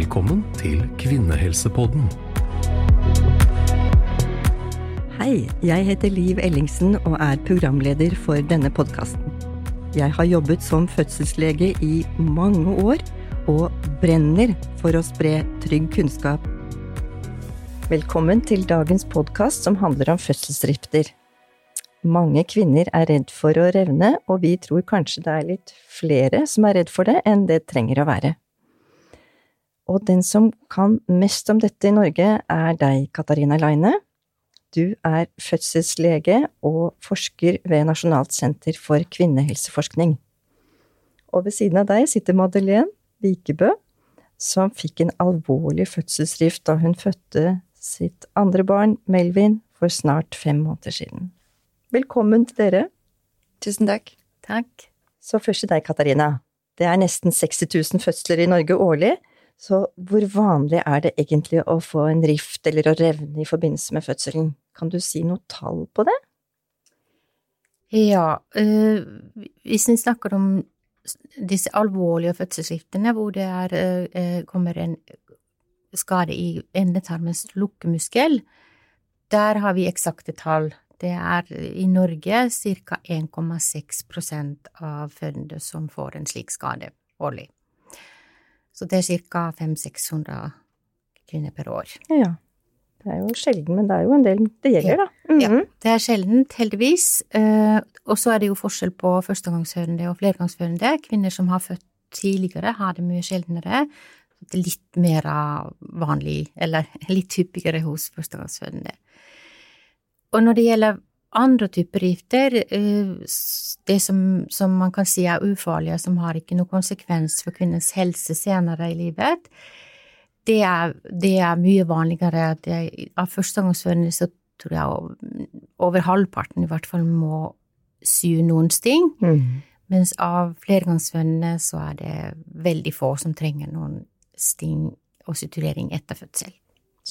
Velkommen til Kvinnehelsepodden. Hei, jeg heter Liv Ellingsen og er programleder for denne podkasten. Jeg har jobbet som fødselslege i mange år og brenner for å spre trygg kunnskap. Velkommen til dagens podkast som handler om fødselsdrifter. Mange kvinner er redd for å revne, og vi tror kanskje det er litt flere som er redd for det enn det trenger å være. Og den som kan mest om dette i Norge, er deg, Katarina Leine. Du er fødselslege og forsker ved Nasjonalt senter for kvinnehelseforskning. Og ved siden av deg sitter Madeleine Vikebø, som fikk en alvorlig fødselsrift da hun fødte sitt andre barn, Melvin, for snart fem måneder siden. Velkommen til dere. Tusen takk. Takk. Så først til deg, Katarina. Det er nesten 60 000 fødsler i Norge årlig, så hvor vanlig er det egentlig å få en rift eller å revne i forbindelse med fødselen? Kan du si noe tall på det? Ja, øh, hvis vi snakker om disse alvorlige fødselsriftene hvor det er, øh, kommer en skade i endetarmens lukkemuskel, der har vi eksakte tall. Det er i Norge ca. 1,6% av fødende som får en slik skade årlig. Så det er ca. 500-600 kvinner per år. Ja. Det er jo sjelden, men det er jo en del det gjelder, da. Mm -hmm. Ja, det er sjeldent, heldigvis. Og så er det jo forskjell på førstegangsfødende og flergangsfødende. Kvinner som har født tidligere, har det mye sjeldnere. Det er litt mer vanlig, eller litt hyppigere hos førstegangsfødende. Og når det gjelder andre typer gifter, det som, som, man kan si er ufarlige, som har ikke noen konsekvens for kvinnens helse senere i livet, det er, det er mye vanligere Det, av førstegangsfødende så tror jeg over halvparten i hvert fall må sy noen sting, mm. mens av flergangsfødende så er det veldig få som trenger noen sting og suturering etter fødsel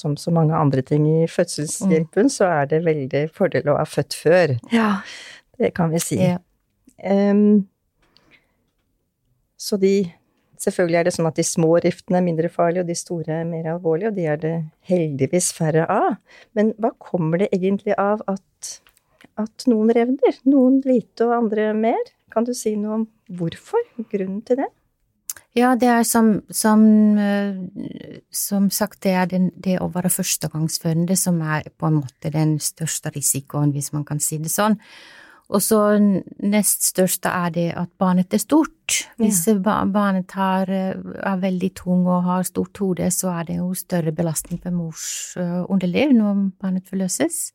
som så mange andre ting i fødselshjelpen, mm. så er det veldig fordel å ha født før. Ja. Det kan vi si. Ja. Um, så de Selvfølgelig er det sånn at de små riftene er mindre farlige, og de store er mer alvorlige, og de er det heldigvis færre av. Men hva kommer det egentlig av at, at noen revner? Noen lite og andre mer? Kan du si noe om hvorfor? Grunnen til det? Ja, det er som, som, eh, som sagt, det er den, det å være førstegangsfødende som er på en måte den største risikoen, hvis man kan si det sånn. Og så nest største er det at barnet er stort. Hvis ja. barnet har, eh, er veldig tung og har stort hode, så er det jo større belastning på mors eh, underliv når barnet forløses.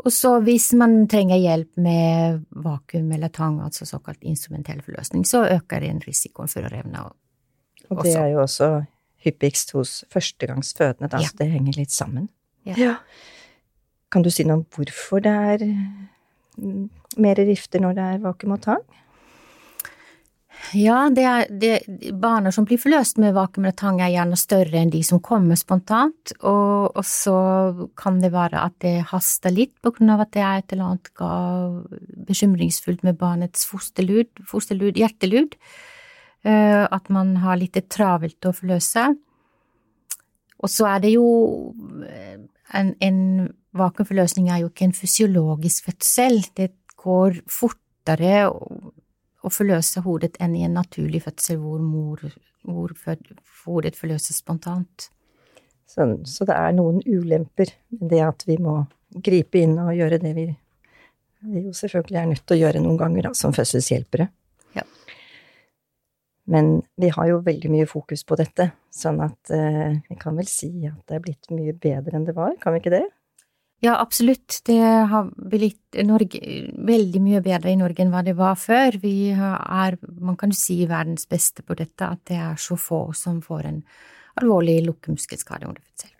Og så hvis man trenger hjelp med vakuum eller tang, altså såkalt instrumentell forløsning, så øker den risikoen for å revne også. Og det er jo også hyppigst hos førstegangsfødende, da, ja. så det henger litt sammen. Ja. ja. Kan du si noe om hvorfor det er mm, mer rifter når det er vakuum og tang? Ja, det er, det, barna som blir forløst med vakuum eller tang, er gjerne større enn de som kommer spontant, og, og, så kan det være at det haster litt på grunn av at det er et eller annet bekymringsfullt med barnets fosterlud, fosterlud hjertelud. uh, at man har litt travelt å forløse. Og så er det jo en, en vakuumforløsning er jo ikke en fysiologisk fødsel, det går fortere å forløse hodet enn i en naturlig fødsel hvor, mor, hvor hodet forløses spontant. Så, så, det er noen ulemper med det at vi må gripe inn og gjøre det vi, vi jo selvfølgelig er nødt til å gjøre noen ganger da, som fødselshjelpere. Ja. Men vi har jo veldig mye fokus på dette, sånn at eh, vi kan vel si at det er blitt mye bedre enn det var, kan vi ikke det? Ja, absolutt. Det har blitt Norge, veldig mye bedre i Norge enn hva det var før. Vi er, man kan jo si, verdens beste på dette, at det er så få som får en alvorlig lukkemuskelskade under fødsel.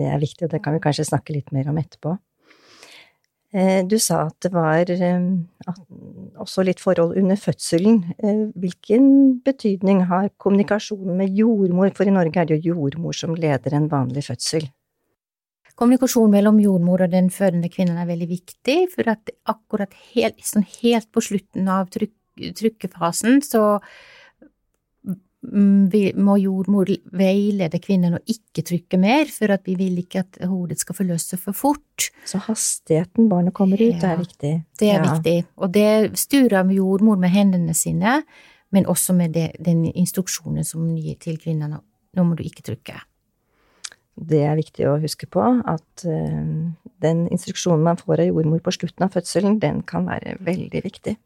Det er viktig, og det kan vi kanskje snakke litt mer om etterpå. Eh, du sa at det var eh, også litt forhold under fødselen. Eh, hvilken betydning har kommunikasjonen med jordmor, for i Norge er det jo jordmor som leder en vanlig fødsel? Kommunikasjon mellom jordmor og den fødende kvinnen er veldig viktig, for at akkurat helt, sånn helt på slutten av tryk, trykkefasen så mm, må jordmor veilede kvinnen å ikke trykke mer, for at vi vil ikke at hodet skal forløse for fort. Så hastigheten barnet kommer ut, Ja. er viktig. Det er Ja. viktig, og det sturer jordmor med hendene sine, men også med det, den instruksjonen som hun gir til kvinnen. Nå må du ikke trykke. Det er viktig å huske på, at eh, den instruksjonen man får av jordmor på slutten av fødselen, den kan være veldig viktig.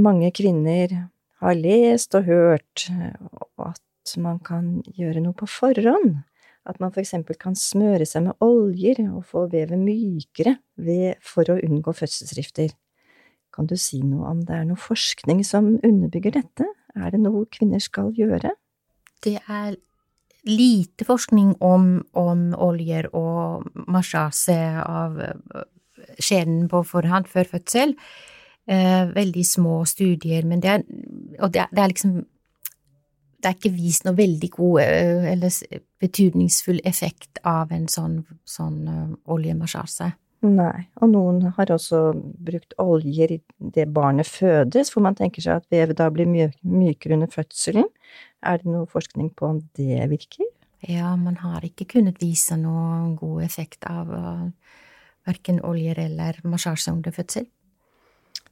Mange kvinner har lest og hørt eh, at man kan gjøre noe på forhånd. At man eksempel kan smøre seg med oljer og få vevet mykere for å unngå fødselsrifter. Kan du si noe om det er noe forskning som underbygger dette? Er det noe kvinner skal gjøre? Det er lite forskning om, om oljer og massasje av eh, skjeden på forhånd før fødsel. Eh, veldig små studier, men det er, og det det er liksom det er ikke vist noe veldig god eh, eller betydningsfull effekt av en sånn, sånn eh, oljemassasje. Nei, og noen har også brukt oljer i det barnet fødes, for man tenker seg at vevet da blir my mykere under fødselen. Er det noe forskning på om det virker? Ja, man har ikke kunnet vise noen god effekt av uh, verken oljer eller massasje under fødsel.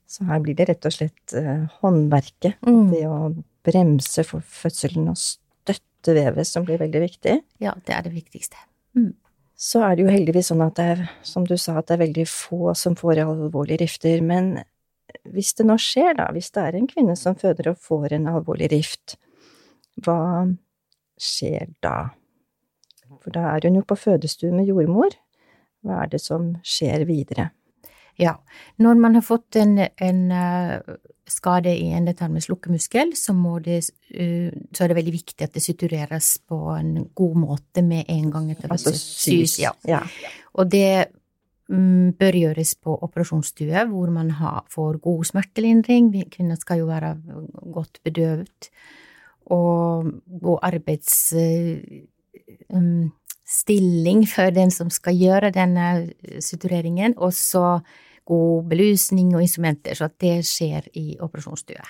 Så her blir det rett og slett eh, håndverket, Mm. det å bremse for fødselen og støtte vevet, som blir veldig viktig. Ja, det er det viktigste. Så er det jo heldigvis sånn at det er, som du sa, at det er veldig få som får alvorlige rifter, men hvis det nå skjer, da, hvis det er en kvinne som føder og får en alvorlig rift, hva skjer da? For da er hun jo på fødestue med jordmor. Hva er det som skjer videre? Ja, når man har fått en, en eh, skade i endetarmens lukkemuskel, så, det, eh, så er det veldig viktig at det sutureres på en god måte med en gang etter Altså det sys. Ja. Ja. Og det mm, bør gjøres på operasjonsstue, hvor man har, får god smertelindring. Kvinner skal jo være godt bedøvet. Og god arbeidsstilling for den som skal gjøre denne sutureringen. Og så god belysning og instrumenter, så det skjer i operasjonsstue.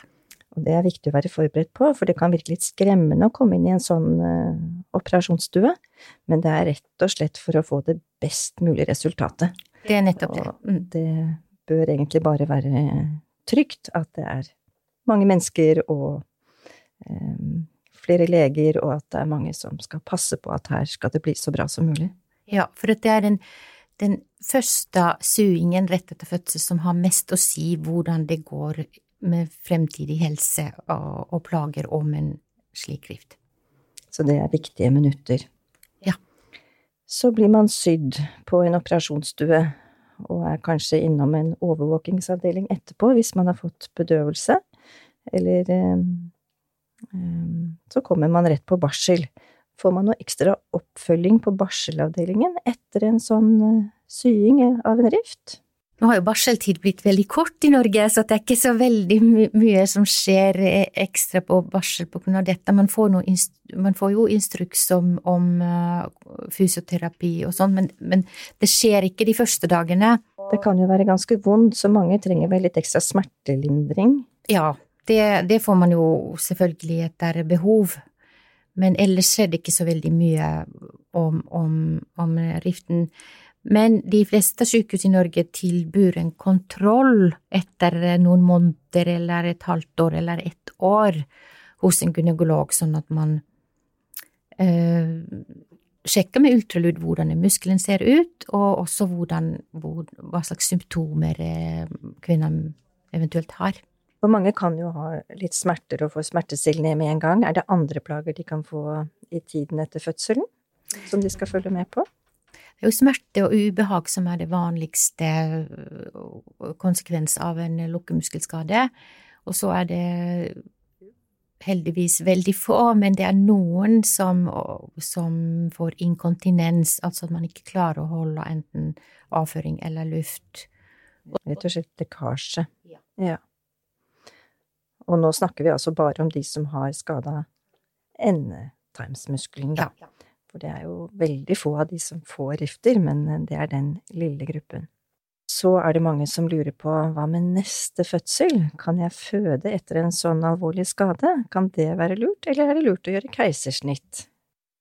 Og det er viktig å være forberedt på, for det kan virke litt skremmende å komme inn i en sånn uh, operasjonsstue, men det er rett og slett for å få det best mulige resultatet. Det er nettopp det. Og Mm. det bør egentlig bare være trygt at det er mange mennesker og eh, flere leger, og at det er mange som skal passe på at her skal det bli så bra som mulig. Ja, for det er den, den første suingen rett etter fødsel som har mest å si hvordan det går med fremtidig helse og, og plager om en slik rift. Så det er viktige minutter. Ja. Så blir man sydd på en operasjonsstue, og er kanskje innom en overvåkingsavdeling etterpå hvis man har fått bedøvelse, eller eh, eh, så kommer man rett på barsel. Får man noe ekstra oppfølging på barselavdelingen etter en sånn eh, sying av en rift? Nå har jo barseltid blitt veldig kort i Norge, så det er ikke så veldig my mye som skjer eh, ekstra på barsel av dette. Man får, man får jo instruks om, om uh, fysioterapi og sånn, men, men det skjer ikke de første dagene. Det kan jo være ganske vondt, så mange trenger vel litt ekstra smertelindring. Ja, det, det får man jo selvfølgelig etter behov, men ellers skjedde ikke så veldig mye om, om, om riften. Men de fleste sykehus i Norge tilbyr en kontroll etter noen måneder eller et halvt år eller ett år hos en gynekolog, sånn at man eh, sjekker med ultralyd hvordan muskelen ser ut, og også hvordan, hvor, hva slags symptomer eh, kvinnen eventuelt har. For mange kan jo ha litt smerter og få smertestillende med en gang. Er det andre plager de kan få i tiden etter fødselen, som de skal følge med på? Det er jo smerte og ubehag som er det vanligste øh, konsekvens av en lukkemuskelskade, og så er det heldigvis veldig få, men det er noen som, som får inkontinens, altså at man ikke klarer å holde enten avføring eller luft. Rett og slett lekkasje. Ja. ja. Og nå snakker vi altså bare om de som har skada endetarmsmuskelen, da. Ja. For det er jo veldig få av de som får rifter, men det er den lille gruppen. så er det mange som lurer på hva med neste fødsel, kan jeg føde etter en sånn alvorlig skade, kan det være lurt, eller er det lurt å gjøre keisersnitt?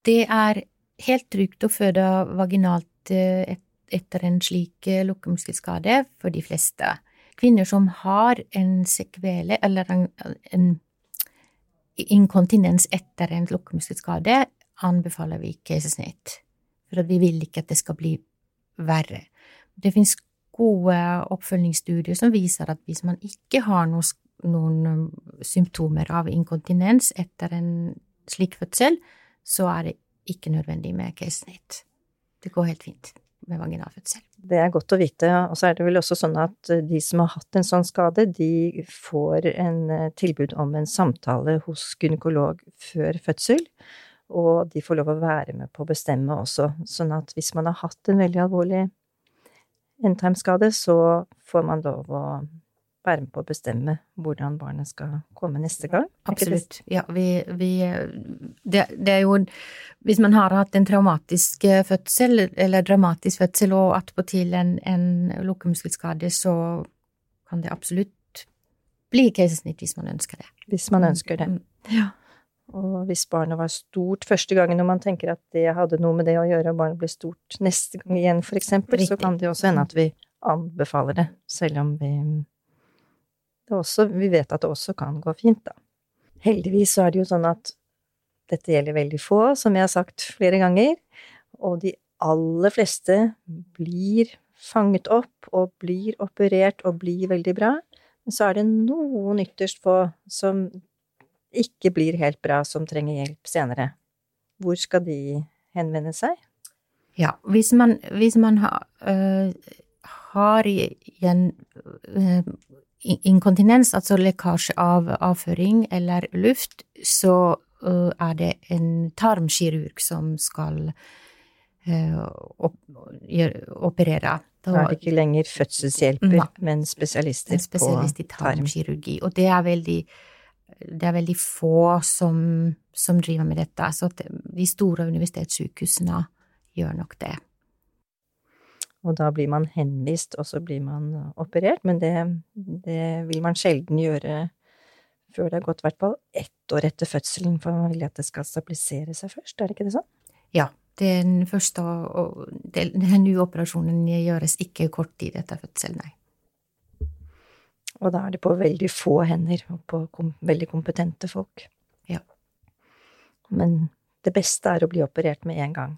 Det er helt trygt å føde vaginalt eh, etter en slik eh, lukkemuskelskade for de fleste. Kvinner som har en sekvele eller en, en inkontinens etter en lukkemuskelskade, anbefaler vi keisersnitt, for vi vil ikke at det skal bli verre. Det finnes gode oppfølgingsstudier som viser at hvis man ikke har noen, noen symptomer av inkontinens etter en slik fødsel, så er det ikke nødvendig med keisersnitt. Det går helt fint med vaginalfødsel. Det er godt å vite, og så er det vel også sånn at eh, de som har hatt en sånn skade, de får en eh, tilbud om en samtale hos gynekolog før fødsel, og de får lov å være med på å bestemme også, sånn at hvis man har hatt en veldig alvorlig endetarmskade, så får man lov å være med på å bestemme hvordan barnet skal komme neste gang. Absolutt. Ja, vi, vi det, det, er jo Hvis man har hatt en traumatisk eh, fødsel, eller dramatisk fødsel, og attpåtil en, en lukkemuskelskade, så kan det absolutt bli keisersnitt hvis man ønsker det. Hvis man ønsker det. Mm. Ja. Og hvis barnet var stort første gangen, og man tenker at det hadde noe med det å gjøre, og barnet blir stort neste gang igjen, for eksempel, så kan det også hende at vi anbefaler det, selv om vi også, Vi vet at det også kan gå fint, da. Heldigvis så er det jo sånn at dette gjelder veldig få, som jeg har sagt flere ganger, og de aller fleste blir fanget opp og blir operert og blir veldig bra. Men så er det noen ytterst få som ikke blir helt bra, som trenger hjelp senere, hvor skal de henvende seg? Ja, hvis man, hvis man har, øh, har igjen øh, inkontinens, altså lekkasje av avføring eller luft, så øh, er det en tarmkirurg som skal op operere. Da er det ikke lenger fødselshjelper, men spesialister en spesialist på tarmkirurgi. Og det er veldig det er veldig få som, som driver med dette, så de store universitetssykehusene gjør nok det. Og da blir man henvist, og så blir man operert, men det, det vil man sjelden gjøre før det har gått i hvert fall ett år etter fødselen, for man vil at det skal stabilisere seg først, er det ikke det sånn? Ja, den første og den nye operasjonen gjøres ikke kort tid etter fødsel, nei. Og da er det på veldig få hender, og på kom veldig kompetente folk. Ja. Men det beste er å bli operert med en gang,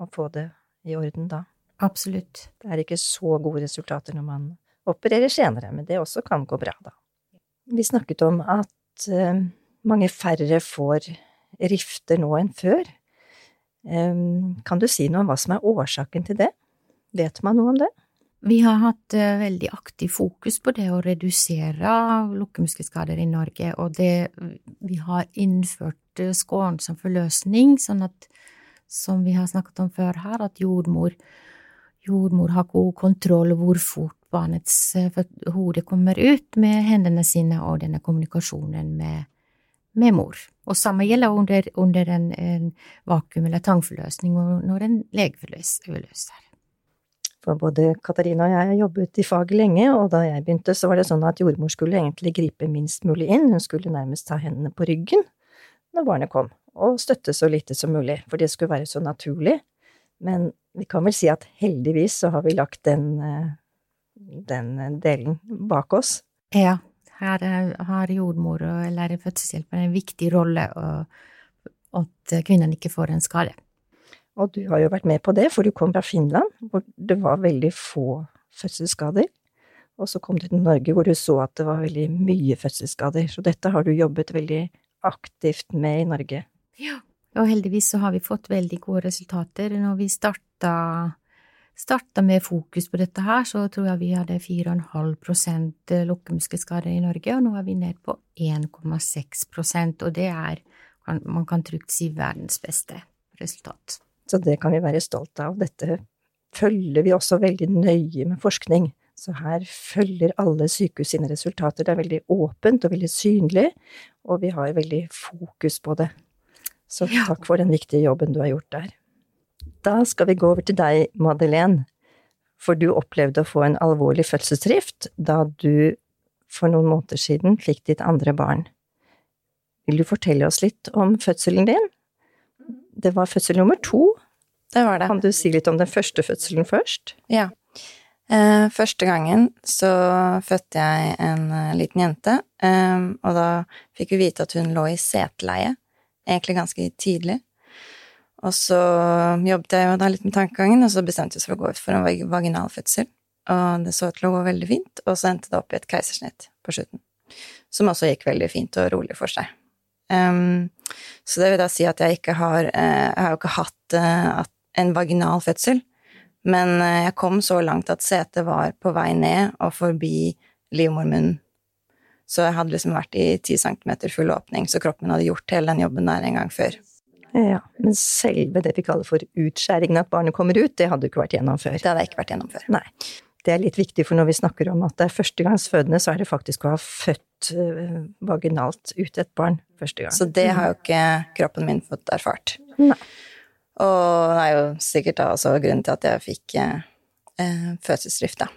og få det i orden da. Absolutt. Det er ikke så gode resultater når man opererer senere, men det også kan gå bra, da. Vi snakket om at uh, mange færre får rifter nå enn før. Um, kan du si noe om hva som er årsaken til det? Vet man noe om det? Vi har hatt uh, veldig aktiv fokus på det å redusere lukkemuskelskader i Norge, og det, vi har innført skånsom forløsning, sånn at, som vi har snakket om før her, at jordmor, jordmor har god kontroll hvor fort barnets uh, hode kommer ut med hendene sine og denne kommunikasjonen med, med mor. Og samme gjelder under, under en, en vakuum- eller tangforløsning og når en legeforløser. For både Katarina og jeg har jobbet i faget lenge, og da jeg begynte, så var det sånn at jordmor skulle egentlig gripe minst mulig inn, hun skulle nærmest ta hendene på ryggen når barnet kom, og støtte så lite som mulig, for det skulle være så naturlig. Men vi kan vel si at heldigvis så har vi lagt den, eh, den delen bak oss. Ja, her har jordmor eller fødselshjelper en viktig rolle, og at kvinnen ikke får en skade. Og du har jo vært med på det, for du kom fra Finland, hvor det var veldig få fødselsskader. Og så kom du til Norge, hvor du så at det var veldig mye fødselsskader. Så dette har du jobbet veldig aktivt med i Norge. Ja, og heldigvis så har vi fått veldig gode resultater. Når vi starta, starta med fokus på dette her, så tror jeg vi hadde 4,5% lukkemuskelskader i Norge, og nå er vi ned på 1,6% og det er, man kan trygt si, verdens beste resultat. Så det kan vi være stolte av. Dette følger vi også veldig nøye med forskning. Så her følger alle sykehus sine resultater. Det er veldig åpent og veldig synlig, og vi har veldig fokus på det. Så takk for den viktige jobben du har gjort der. Da skal vi gå over til deg, Madeleine. For du opplevde å få en alvorlig fødselsdrift da du for noen måneder siden fikk ditt andre barn. Vil du fortelle oss litt om fødselen din? Det var fødsel nummer to. Det var det. Kan du si litt om den første fødselen først? Ja. Eh, første gangen så fødte jeg en eh, liten jente, eh, og da fikk vi vite at hun lå i seteleie, egentlig ganske tidlig. Og så jobbet jeg jo da litt med tankegangen, og så bestemte vi oss for å gå ut for en vag- vaginal fødsel. Og det så ut til å gå veldig fint, og så endte det opp i et keisersnitt på slutten. Som også gikk veldig fint og rolig for seg. Um, så det vil da si at jeg ikke har eh, Jeg har jo ikke hatt eh, en vaginal fødsel, men eh, jeg kom så langt at setet var på vei ned og forbi livmormunnen. Så jeg hadde liksom vært i ti centimeter full åpning, så kroppen min hadde gjort hele den jobben der en gang før. Ja, men selve det vi kaller for utskjæringen, at barnet kommer ut, det hadde du ikke vært gjennom før. Det hadde jeg ikke vært gjennom før. Nei. Det er litt viktig, for når vi snakker om at det er førstegangsfødende, så er det faktisk å ha født øh, vaginalt ut et barn første gang. Så det har jo ikke kroppen min fått erfart. Nei. Og det er jo sikkert da også grunnen til at jeg fikk eh, eh, fødselsdrift, da.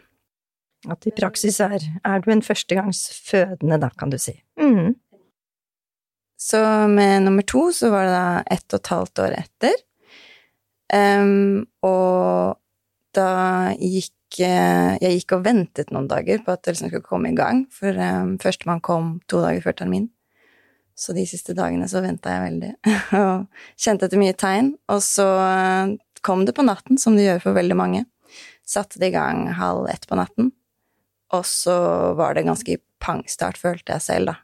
At i praksis er, er du en førstegangsfødende, da, kan du si. Mhm. Så med nummer to så var det da ett og et halvt år etter. Um, og da gikk eh, Jeg gikk og ventet noen dager på at det liksom skulle komme i gang, for um, førstemann kom to dager før termin. Så de siste dagene så venta jeg veldig, og kjente etter mye tegn. Og så eh, kom det på natten, som det gjør for veldig mange. Satte det i gang halv ett på natten. Og så var det ganske pangstart, følte jeg selv, da.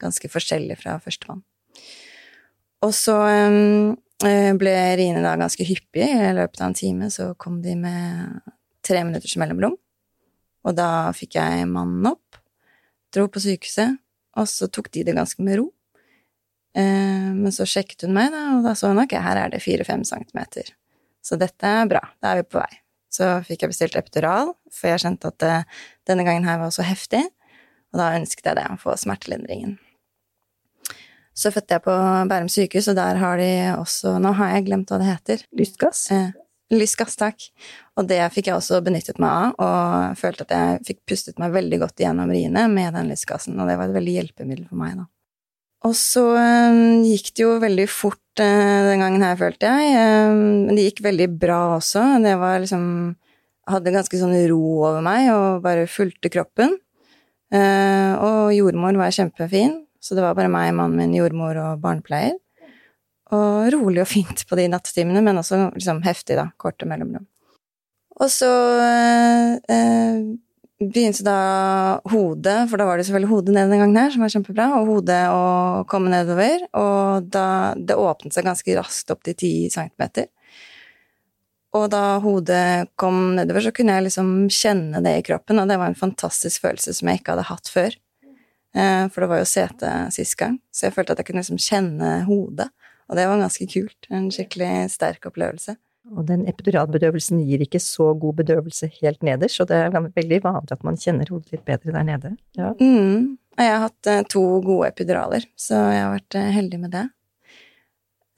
Ganske forskjellig fra førstemann. Og så um, eh, ble riene da ganske hyppige. I løpet av en time så kom de med tre minutters mellomrom. Og da fikk jeg mannen opp, dro på sykehuset, og så tok de det ganske med ro. Eh, men så sjekket hun meg, da, og da så hun ok, her er det fire-fem centimeter. Så dette er bra, da er vi på vei. Så fikk jeg bestilt epidural, for jeg kjente at eh, denne gangen her var så heftig, og da ønsket jeg det, å få smertelindringen. Så fødte jeg på Bærum sykehus, og der har de også Nå har jeg glemt hva det heter. Lystgass? Eh, lystgass, takk. Og det fikk jeg også benyttet meg av, og følte at jeg fikk pustet meg veldig godt gjennom riene med den lystgassen, og det var et veldig hjelpemiddel for meg, da. Og så eh, gikk det jo veldig fort eh, den gangen her, følte jeg. Eh, Men det gikk veldig bra også. Det var liksom Hadde ganske sånn ro over meg og bare fulgte kroppen. Eh, Og jordmor var kjempefin, så det var bare meg, mannen min, jordmor og barnepleier. Og rolig og fint på de nattetimene, men også liksom heftig, da. Korte mellomrom. Og så eh, eh, begynte da hodet, for da var det selvfølgelig hodet ned den gangen her, som var kjempebra, og hodet å komme nedover, og da det åpnet seg ganske raskt opp til ti centimeter. Og da hodet kom nedover, så kunne jeg liksom kjenne det i kroppen, og det var en fantastisk følelse som jeg ikke hadde hatt før. Eh, For det var jo sete sist gang, så jeg følte at jeg kunne liksom kjenne hodet, og det var ganske kult. En skikkelig sterk opplevelse. Og den epiduralbedøvelsen gir ikke så god bedøvelse helt nederst, så det er veldig vanlig at man kjenner hodet litt bedre der nede. Ja. Mm. Og jeg har hatt eh, to gode epiduraler, så jeg har vært eh, heldig med det.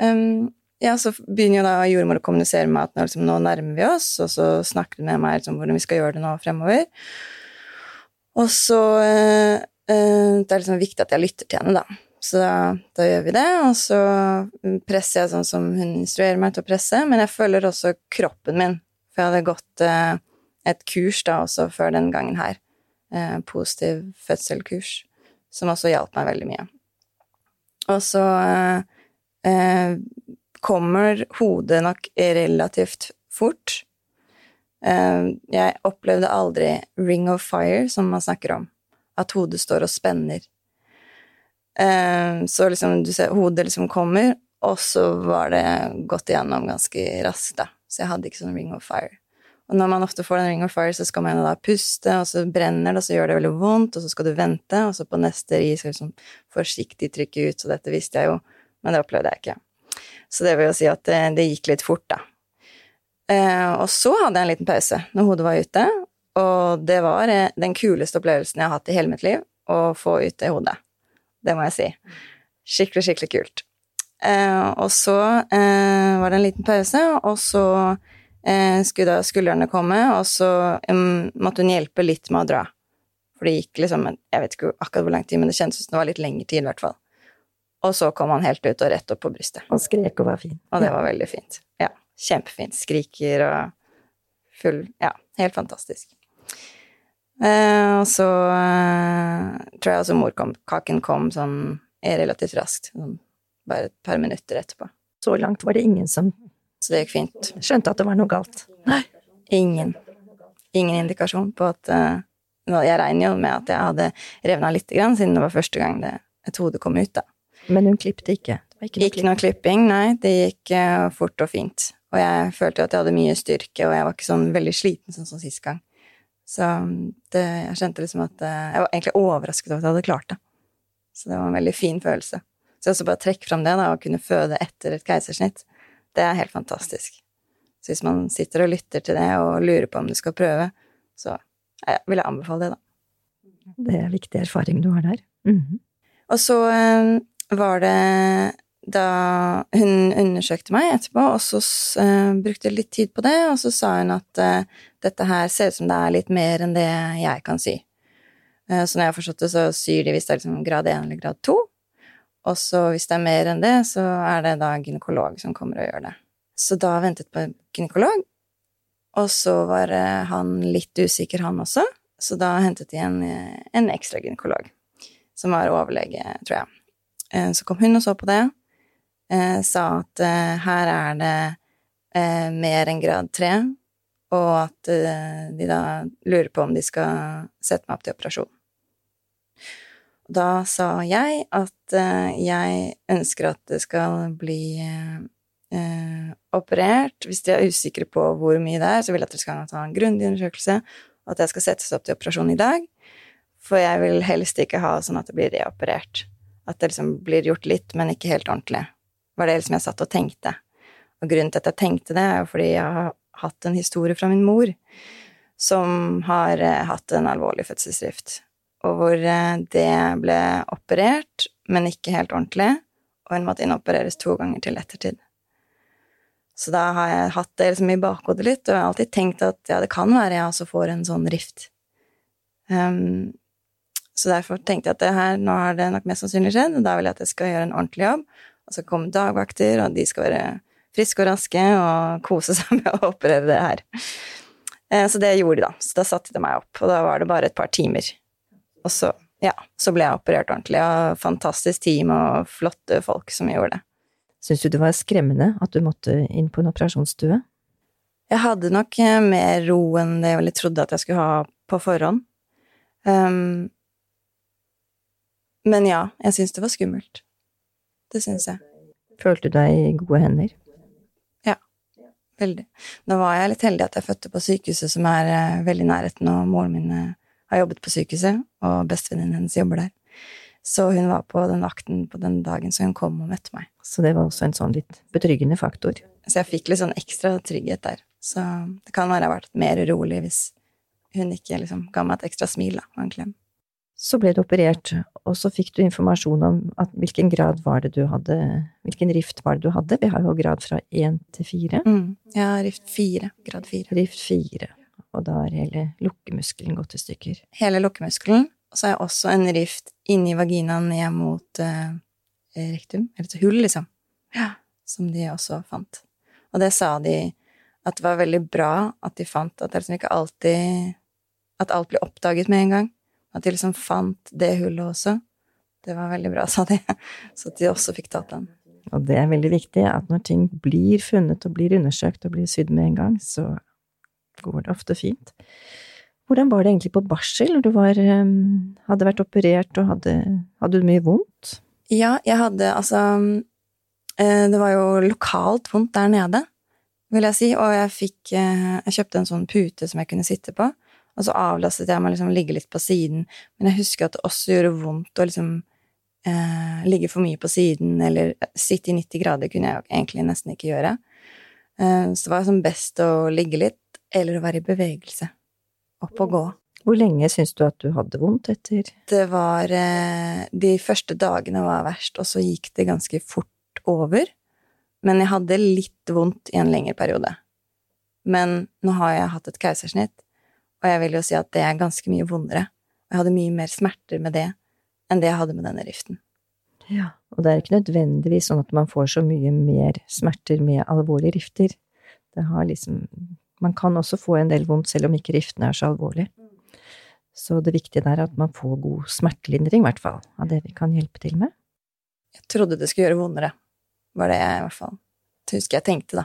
Um, ja, så begynner jo da jordmor å kommunisere med at nå, liksom, nå nærmer vi oss, og så snakker hun med meg liksom, hvordan vi skal gjøre det nå fremover. Og så eh, eh, Det er liksom viktig at jeg lytter til henne, da. Så da, da gjør vi det, og så presser jeg sånn som hun instruerer meg til å presse, men jeg følger også kroppen min, for jeg hadde gått eh, et kurs da også før den gangen her, eh, positiv fødselkurs, som også hjalp meg veldig mye. Og så eh, eh, kommer hodet nok relativt fort. Eh, jeg opplevde aldri ring of fire, som man snakker om, at hodet står og spenner. Eh, Så liksom, du ser, hodet liksom kommer, og så var det gått igjennom ganske raskt, da. Så jeg hadde ikke sånn ring of fire. Og når man ofte får en ring of fire, så skal man da puste, og så brenner det, og så gjør det veldig vondt, og så skal du vente, og så på neste ri skal du liksom forsiktig trykke ut, så dette visste jeg jo, men det opplevde jeg ikke. Så det vil jo si at det, det gikk litt fort, da. Eh, og så hadde jeg en liten pause når hodet var ute, og det var eh, den kuleste opplevelsen jeg har hatt i hele mitt liv, å få ut det hodet. Det må jeg si. Skikkelig, skikkelig kult. Eh, og så eh, var det en liten pause, og så eh, skulle da skuldrene komme, og så måtte hun hjelpe litt med å dra. For det gikk liksom Jeg vet ikke akkurat hvor lang tid, men det kjentes som det var litt lengre tid, i hvert fall. Og så kom han helt ut og rett opp på brystet. Og skrek og var fin. Og det var veldig fint. Ja, kjempefint. Skriker og full Ja, helt fantastisk. Eh, og så eh, tror jeg også morkaken kom sånn relativt raskt. Sånn, bare et par minutter etterpå. Så langt var det ingen som Så det gikk fint. skjønte at det var noe galt. Nei. Ingen. Ingen indikasjon på at eh, Jeg regner jo med at jeg hadde revna lite grann, siden det var første gang det, et hode kom ut, da. Men hun klippte ikke. Det var ikke noe Ikke noe klipping, nei. Det gikk eh, fort og fint. Og jeg følte at jeg hadde mye styrke, og jeg var ikke sånn veldig sliten sånn som sist gang. Så det, jeg kjente liksom at eh, Jeg var egentlig overrasket over at jeg hadde klart det. Så det var en veldig fin følelse. Så også bare trekke fram det, da, å kunne føde etter et keisersnitt, det er helt fantastisk. Så hvis man sitter og lytter til det og lurer på om du skal prøve, så eh, vil jeg anbefale det, da. Det er viktig erfaring du har der. Mhm. Og så eh, var det da hun undersøkte meg etterpå, og så uh, brukte litt tid på det, og så sa hun at uh, dette her ser ut som det er litt mer enn det jeg kan sy. Uh, så når jeg har forstått det, så syr de hvis det er liksom grad 1 eller grad 2. Og så hvis det er mer enn det, så er det da gynekolog som kommer og gjør det. Så da ventet på gynekolog, og så var han litt usikker, han også, så da hentet de en, en ekstra gynekolog, som var overlege, tror jeg. Så kom hun og så på det, sa at eh, her er det eh, mer enn grad 3, og at eh, de da lurer på om de skal sette meg opp til operasjon. Da sa jeg at eh, jeg ønsker at det skal bli eh, eh, operert. Hvis de er usikre på hvor mye det er, så vil jeg at dere skal ta en grundig undersøkelse, og at jeg skal settes opp til operasjon i dag. For jeg vil helst ikke ha sånn at det blir reoperert. At det liksom blir gjort litt, men ikke helt ordentlig. Var det liksom jeg satt og tenkte. Og grunnen til at jeg tenkte det, er jo fordi jeg har hatt en historie fra min mor som har eh, hatt en alvorlig fødselsdrift, og hvor eh, det ble operert, men ikke helt ordentlig, og hun måtte inopereres to ganger til ettertid. Så da har jeg hatt det liksom i bakhodet litt, og jeg har alltid tenkt at ja, det kan være jeg også får en sånn rift. Um, så derfor tenkte jeg at her, nå har det nok mest sannsynlig skjedd, og da vil jeg at jeg skal gjøre en ordentlig jobb, og så kommer dagvakter, og de skal være friske og raske og kose seg med å operere det her. Eh, Så det gjorde de, da. Så da satte de meg opp, og da var det bare et par timer. Og så, ja, så ble jeg operert ordentlig og fantastisk team og flotte folk som gjorde det. Syns du det var skremmende at du måtte inn på en operasjonsstue? Jeg hadde nok eh, mer ro enn det jeg vel trodde at jeg skulle ha på forhånd. Um, men ja, jeg syns det var skummelt. Det syns jeg. Følte du deg i gode hender? Ja, Veldig. Nå var jeg litt heldig at jeg fødte på sykehuset som er eh, veldig i nærheten, og moren min eh, har jobbet på sykehuset, og bestevenninnen hennes jobber der. Så hun var på den vakten på den dagen, så hun kom og møtte meg. Så det var også en sånn litt betryggende faktor. Så jeg fikk litt sånn ekstra trygghet der. Så det kan være jeg har vært mer urolig hvis hun ikke liksom ga meg et ekstra smil da, og en klem. Så ble du operert, og så fikk du informasjon om at hvilken grad var det du hadde, hvilken rift var det du hadde? Vi har jo grad fra én til fire. Mm. Ja, rift fire, grad fire. Rift fire, og da er hele lukkemuskelen gått i stykker. Hele lukkemuskelen, og så er jeg også en rift inni vaginaen ned mot eh, rektum, eller et hull, liksom. Ja. Som de også fant. Og det sa de at det var veldig bra at de fant at det liksom ikke alltid At alt blir oppdaget med en gang. At de liksom fant det hullet også. Det var veldig bra, sa de. Så at de også fikk tatt den. Og det er veldig viktig at når ting blir funnet og blir undersøkt og blir sydd med en gang, så går det ofte fint. Hvordan var det egentlig på barsel du var, eh, hadde vært operert og hadde, hadde du mye vondt? Ja, jeg hadde altså eh, Det var jo lokalt vondt der nede, vil jeg si, og jeg fikk eh, Jeg kjøpte en sånn pute som jeg kunne sitte på, og så avlastet jeg meg liksom ligge litt på siden, men jeg husker at det også gjorde vondt å liksom eh, ligge for mye på siden, eller sitte i 90 grader kunne jeg egentlig nesten ikke gjøre. Eh, så det var liksom best å ligge litt, eller å være i bevegelse. Opp og gå. Hvor lenge syns du at du hadde vondt etter? Det var eh, De første dagene var verst, og så gikk det ganske fort over. Men jeg hadde litt vondt i en lengre periode. Men nå har jeg hatt et keisersnitt, og jeg vil jo si at det er ganske mye vondere. Jeg hadde mye mer smerter med det enn det jeg hadde med denne riften. Ja, og det er ikke nødvendigvis sånn at man får så mye mer smerter med alvorlige rifter. Det har liksom Man kan også få en del vondt selv om ikke riftene er så alvorlige. Så det viktige der er at man får god smertelindring, i hvert fall, av det vi kan hjelpe til med. Jeg trodde det skulle gjøre vondere, var det jeg i hvert fall Det husker jeg tenkte, da.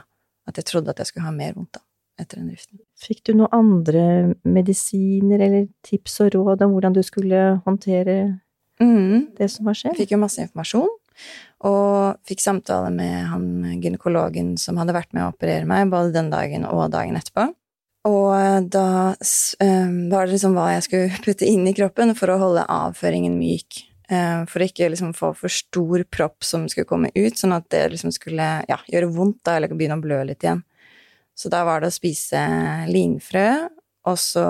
At jeg trodde at jeg skulle ha mer vondt da, etter den riften. Fikk du noen andre medisiner eller tips og råd om hvordan du skulle håndtere Mm. det som var skjedd? fikk jo masse informasjon, og fikk samtale med han gynekologen som hadde vært med å operere meg, både den dagen og dagen etterpå. Og da eh, var det liksom hva jeg skulle putte inn i kroppen for å holde avføringen myk. Eh, For å ikke liksom få for stor propp som skulle komme ut, sånn at det liksom skulle ja, gjøre vondt da, eller begynne å blø litt igjen. Så da var det å spise linfrø, og så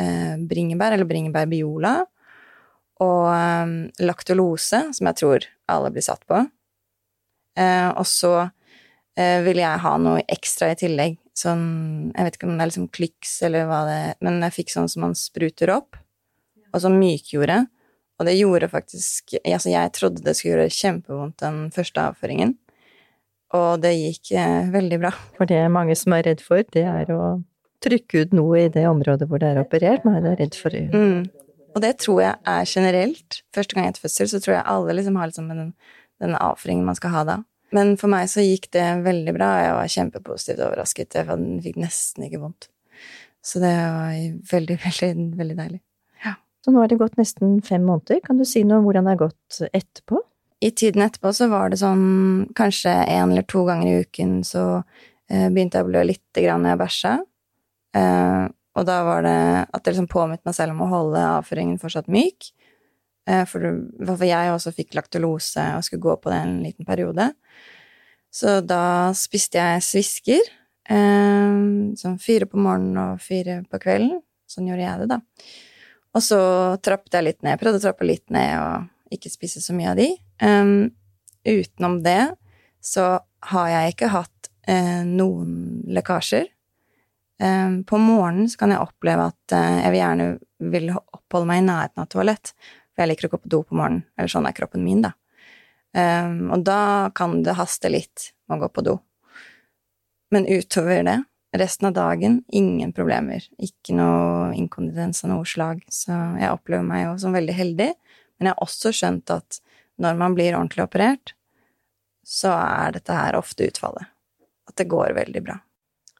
eh, bringebær, eller bringebærbiola, og eh, laktulose, som jeg tror alle blir satt på. Eh, og så eh, ville jeg ha noe ekstra i tillegg, sånn Jeg vet ikke om det er liksom Klix eller hva det Men jeg fikk sånn som man spruter opp, og som mykgjorde. Og det gjorde faktisk Altså, jeg trodde det skulle gjøre kjempevondt den første avføringen, og det gikk eh, veldig bra. For det mange som er redd for, det er å trykke ut noe i det området hvor det er operert. Man er redd for Mm. Og det tror jeg er generelt. Første gang etter fødsel så tror jeg alle liksom har liksom den, den avføringen man skal ha da. Men for meg så gikk det veldig bra, og jeg var kjempepositivt overrasket. Jeg fikk nesten ikke vondt. Så det var veldig, veldig, veldig deilig. Så nå er det gått nesten fem måneder. Kan du si noe om hvordan det har gått etterpå? I tiden etterpå så var det sånn kanskje en eller to ganger i uken så eh, begynte jeg å blø lite grann når jeg bæsja. Eh, og da var det at jeg liksom påminnet meg selv om å holde avføringen fortsatt myk. Eh, for, for jeg også fikk laktulose og skulle gå på det en liten periode. Så da spiste jeg svisker. Eh, sånn fire på morgenen og fire på kvelden. Sånn gjorde jeg det, da. Og så trappet jeg litt ned. Prøvde å trappe litt ned og ikke spise så mye av de. Um, utenom det så har jeg ikke hatt uh, noen lekkasjer. Um, på morgenen så kan jeg oppleve at uh, jeg vil gjerne vil oppholde meg i nærheten av toalett. For jeg liker å gå på do på morgenen. Eller sånn er kroppen min, da. Um, og da kan det haste litt med å gå på do. Men utover det, resten av dagen, ingen problemer. Ikke noe inkondidens av noe slag. Så jeg opplever meg jo som veldig heldig. Men jeg har også skjønt at når man blir ordentlig operert, så er dette her ofte utfallet. At det går veldig bra.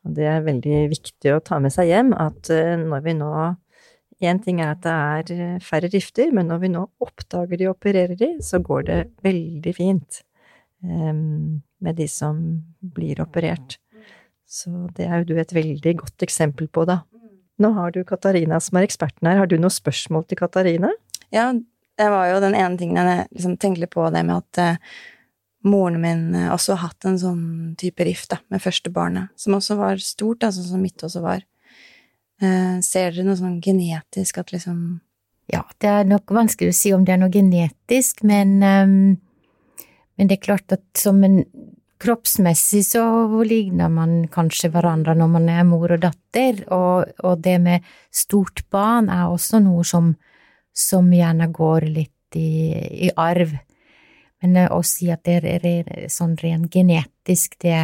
Det er veldig viktig å ta med seg hjem at eh, når vi nå Én ting er at det er eh, færre rifter, men når vi nå oppdager de og opererer de, så går det veldig fint em, med de som blir operert. Så det er jo du et veldig godt eksempel på, da. Nå har du Katarina som er eksperten her. Har du noen spørsmål til Katarina? Ja, det var jo den ene tingen jeg liksom tenkte litt på det med at uh, moren min eh, også har hatt en sånn type rift da, med første barnet, som også var stort, da, sånn som mitt også var. Uh, ser dere noe sånn genetisk at liksom Ja, det er nok vanskelig å si om det er noe genetisk, men, um, men det er klart at som en kroppsmessig så ligner man kanskje hverandre når man er mor og datter, og, og det med stort barn er også noe som, som gjerne går litt i, i arv. Men eh, å si at det er re- sånn rent genetisk, det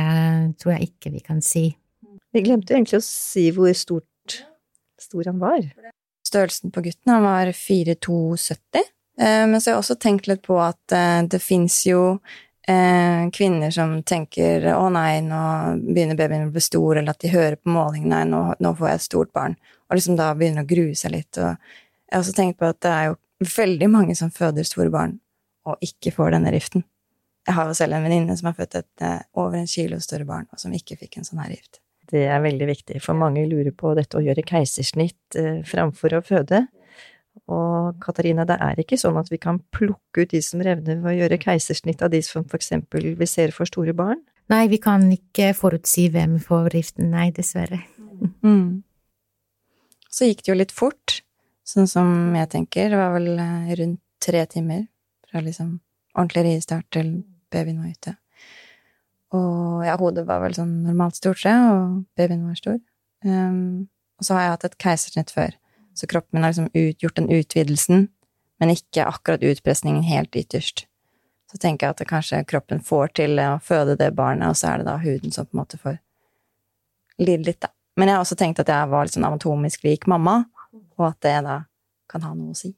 tror jeg ikke vi kan si. Vi glemte egentlig å si hvor stort stor han var. Størrelsen på gutten, han var 4,270. Eh, men så har jeg også tenkt litt på at eh, det fins jo eh, kvinner som tenker 'å nei, nå begynner babyen å bli stor', eller at de hører på målingene 'nei, nå, nå får jeg et stort barn', og liksom da begynner å grue seg litt. Og jeg har også tenkt på at det er jo veldig mange som føder store barn og ikke får denne riften. Jeg har jo selv en venninne som har født et eh, over en kilo større barn, og som ikke fikk en sånn her gift. Det er veldig viktig, for mange lurer på dette å gjøre keisersnitt eh, framfor å føde. Og Katarina, det er ikke sånn at vi kan plukke ut de som revner ved å gjøre keisersnitt av de som for eksempel vi ser for store barn. Nei, vi kan ikke forutsi hvem får riften, nei, dessverre. Mm. Så gikk det jo litt fort, sånn som jeg tenker. Det var vel eh, rundt tre timer fra liksom ordentlig riestart til babyen var ute. Og ja, hodet var vel sånn normalt stort, jeg, og babyen var stor. Um, og så har jeg hatt et keisersnitt før, så kroppen min har liksom ut, gjort den utvidelsen, men ikke akkurat utpresningen helt ytterst. Så tenker jeg at kanskje kroppen får til å føde det barnet, og så er det da huden som på en måte får lide litt, da. Men jeg har også tenkt at jeg var litt sånn anatomisk lik mamma, og at det da kan ha noe å si.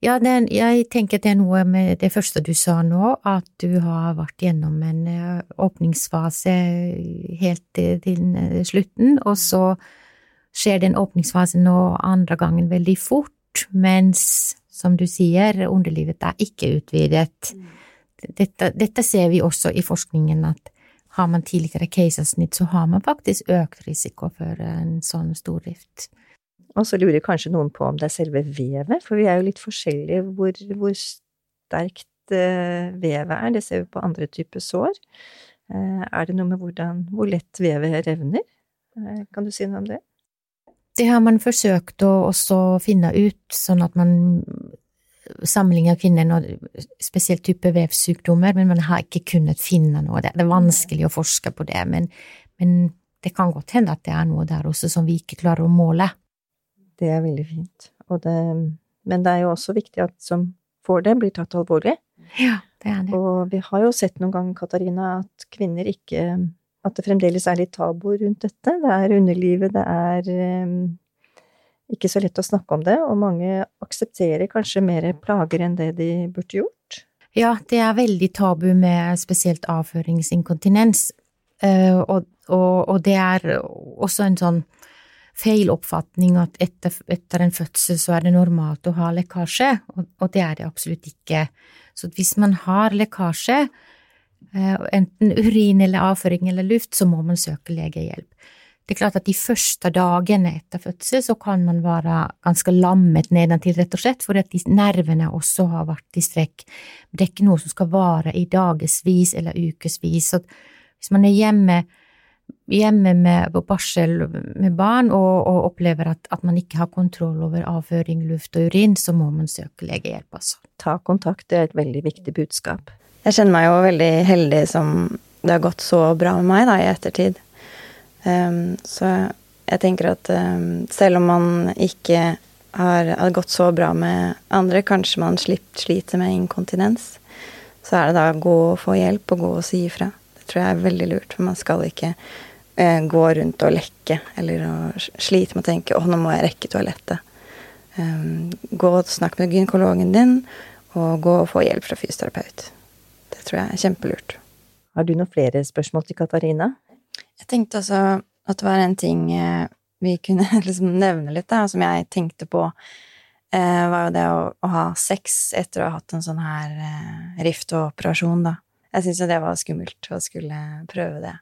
Ja, den, jeg tenker det er noe med det første du sa nå, at du har vært gjennom en eh, åpningsfase helt til, eh, slutten, og så skjer den åpningsfasen nå andre gangen veldig fort, mens, som du sier, underlivet er ikke utvidet. Dette, dette ser vi også i forskningen, at har man tidligere keisersnitt, så har man faktisk økt risiko for en sånn storrift. Og så lurer kanskje noen på om det er selve vevet, for vi er jo litt forskjellige hvor, hvor sterkt uh, vevet er. Det ser vi på andre typer sår. Uh, er det noe med hvordan, hvor lett vevet revner? Uh, kan du si noe om det? Det har man forsøkt å også finne ut, sånn at man sammenligner kvinner med spesielt type vevsykdommer, men man har ikke kunnet finne noe der. Det er vanskelig å forske på det, men, men det kan godt hende at det er noe der også som vi ikke klarer å måle. Det er veldig fint. Det, men det er jo også viktig at som får det, blir tatt alvorlig. Ja, det er det. Og vi har jo sett noen ganger, Katarina, at kvinner ikke At det fremdeles er litt tabu rundt dette. Det er underlivet, det er um, ikke så lett å snakke om det, og mange aksepterer kanskje mer plager enn det de burde gjort. Ja, det er veldig tabu med spesielt avføringsinkontinens, uh, og, og, og det er også en sånn feil oppfatning at etter, etter, en fødsel så er det normalt å ha lekkasje, og, og det er det absolutt ikke. Så hvis man har lekkasje, eh, enten urin eller avføring eller luft, så må man søke legehjelp. Det er klart at de første dagene etter fødsel så kan man være ganske lammet nedentil, rett og slett, fordi at de nervene også har vært i strekk. Det er ikke noe som skal vare i dagevis eller ukevis. Hvis man er hjemme hjemme med, på barsel med barn og, og opplever at, at, man ikke har kontroll over avføring, luft og urin, så må man søke legehjelp, altså. Ta kontakt, det er et veldig viktig budskap. Jeg kjenner meg jo veldig heldig som det har gått så bra med meg da, i ettertid. Um, så jeg tenker at um, selv om man ikke har, har gått så bra med andre, kanskje man slipper, sliter med inkontinens, så er det da å gå og få hjelp og gå og si ifra. Det tror jeg er veldig lurt, for man skal ikke eh, gå rundt og lekke, eller å slite med å tenke 'å, nå må jeg rekke toalettet'. Um, gå og snakk med gynekologen din, og gå og få hjelp fra fysioterapeut. Det tror jeg er kjempelurt. Har du noen flere spørsmål til Katarina? Jeg tenkte også at det var en ting eh, vi kunne liksom nevne litt, da, som jeg tenkte på, eh, var jo det å, å, ha sex etter å ha hatt en sånn her eh, rift og operasjon, da. Jeg syntes jo det var skummelt å skulle prøve det.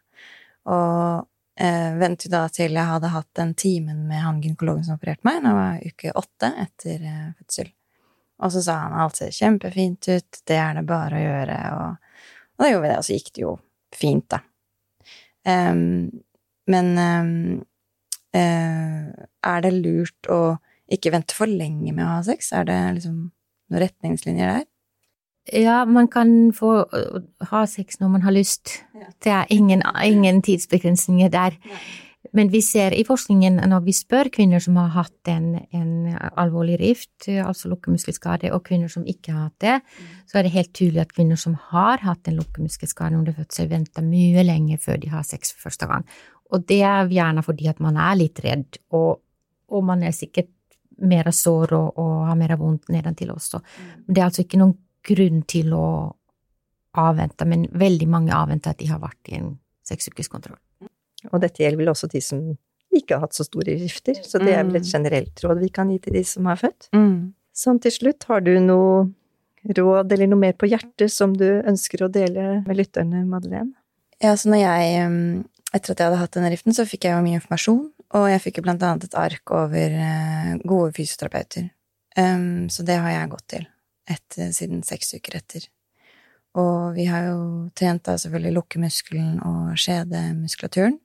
Og eh, ventet da til jeg hadde hatt den timen med han gynekologen som opererte meg, da var uke åtte etter eh, fødsel. Og så sa han alt ser kjempefint ut, det er det bare å gjøre, og, og da gjorde vi det, og så gikk det jo fint, da. Um, men um, uh, er det lurt å ikke vente for lenge med å ha sex? Er det liksom noen retningslinjer der? Ja, man kan få ha sex når man har lyst. Det er ingen, ingen tidsbegrensninger der. Men vi ser i forskningen, når vi spør kvinner som har hatt en, en alvorlig rift, altså lukkemuskelskade, og kvinner som ikke har hatt det, så er det helt tydelig at kvinner som har hatt en lukkemuskelskade under fødsel, venter mye lenger før de har sex for første gang. Og det er gjerne fordi at man er litt redd, og, og man er sikkert mer sår og, og har mer vondt nedentil også. Men det er altså ikke noen grunn til å avvente, men veldig mange avventer at de har vært i en seksukerskontroll. Og dette gjelder vel også de som ikke har hatt så store rifter, så det er vel et mm. generelt råd vi kan gi til de som har født. Mm. Sånn til slutt, har du noe råd eller noe mer på hjertet som du ønsker å dele med lytterne, Madeleine? Ja, så når jeg, um, etter at jeg hadde hatt denne riften, så fikk jeg jo mye informasjon, og jeg fikk jo blant annet et ark over uh, gode fysioterapeuter. Um, så det har jeg gått til etter, siden seks uker etter. Og vi har jo trent da selvfølgelig lukkemuskelen og skjedemuskulaturen.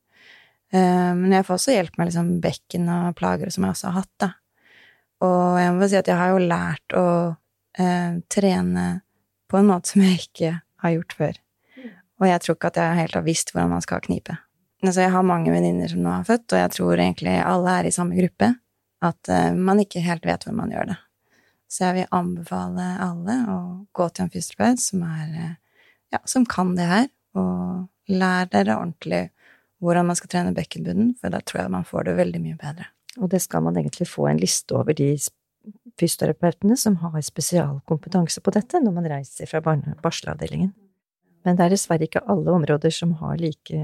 Eh, men jeg får også hjelp med liksom bekken og plager som jeg også har hatt, da. Og jeg må si at jeg har jo lært å eh, trene på en måte som jeg ikke har gjort før. Og jeg tror ikke at jeg helt har visst hvordan man skal knipe. Altså, jeg har mange venninner som nå har født, og jeg tror egentlig alle er i samme gruppe. At eh, man ikke helt vet hvor man gjør det. Så jeg vil anbefale alle å gå til en fysioterapeut som, er, uh, ja, som kan det her, og lær dere ordentlig hvordan man skal trene bekkenbunnen, for da tror jeg man får det veldig mye bedre. Og det skal man egentlig få en liste over de fysioterapeutene som har spesialkompetanse på dette, når man reiser fra barselavdelingen. Men det er dessverre ikke alle områder som har like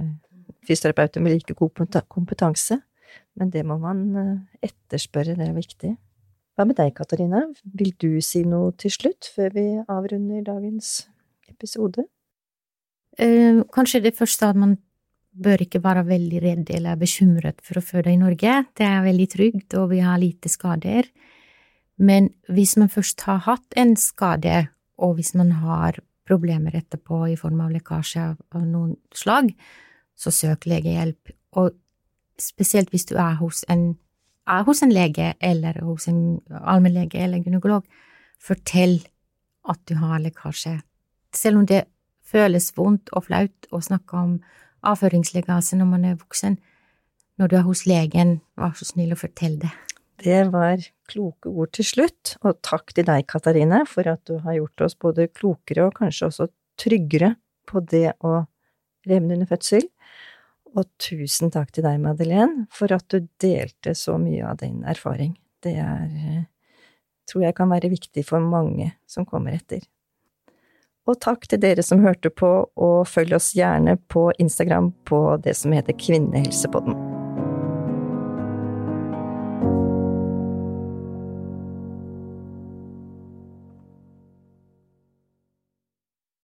fysioterapeuter med like god kompetanse. Men det må man eh, etterspørre, det er viktig. Hva med deg, Katarina? Vil du si noe til slutt, før vi avrunder dagens episode? Eh, kanskje det første at man bør ikke være veldig redd eller bekymret for å føde i Norge. Det er veldig trygt, og vi har lite skader. Men hvis man først har hatt en skade, og hvis man har problemer etterpå i form av lekkasje av noen slag, så søk legehjelp. Og spesielt hvis du er hos en, hos en lege eller hos en allmennlege eller gynekolog, fortell at du har lekkasje. Selv om det føles vondt og flaut å snakke om avføringslekkasje når man er voksen, når du er hos legen, vær så snill å fortelle det. Det var kloke ord til slutt, og takk til deg, Katarine, for at du har gjort oss både klokere og kanskje også tryggere på det å revne under fødsel. Og tusen takk til deg, Madeleine, for at du delte så mye av din erfaring. Det er, eh, tror jeg kan være viktig for mange som kommer etter. Og takk til dere som hørte på, og følg oss gjerne på Instagram på det som heter Kvinnehelsepodden.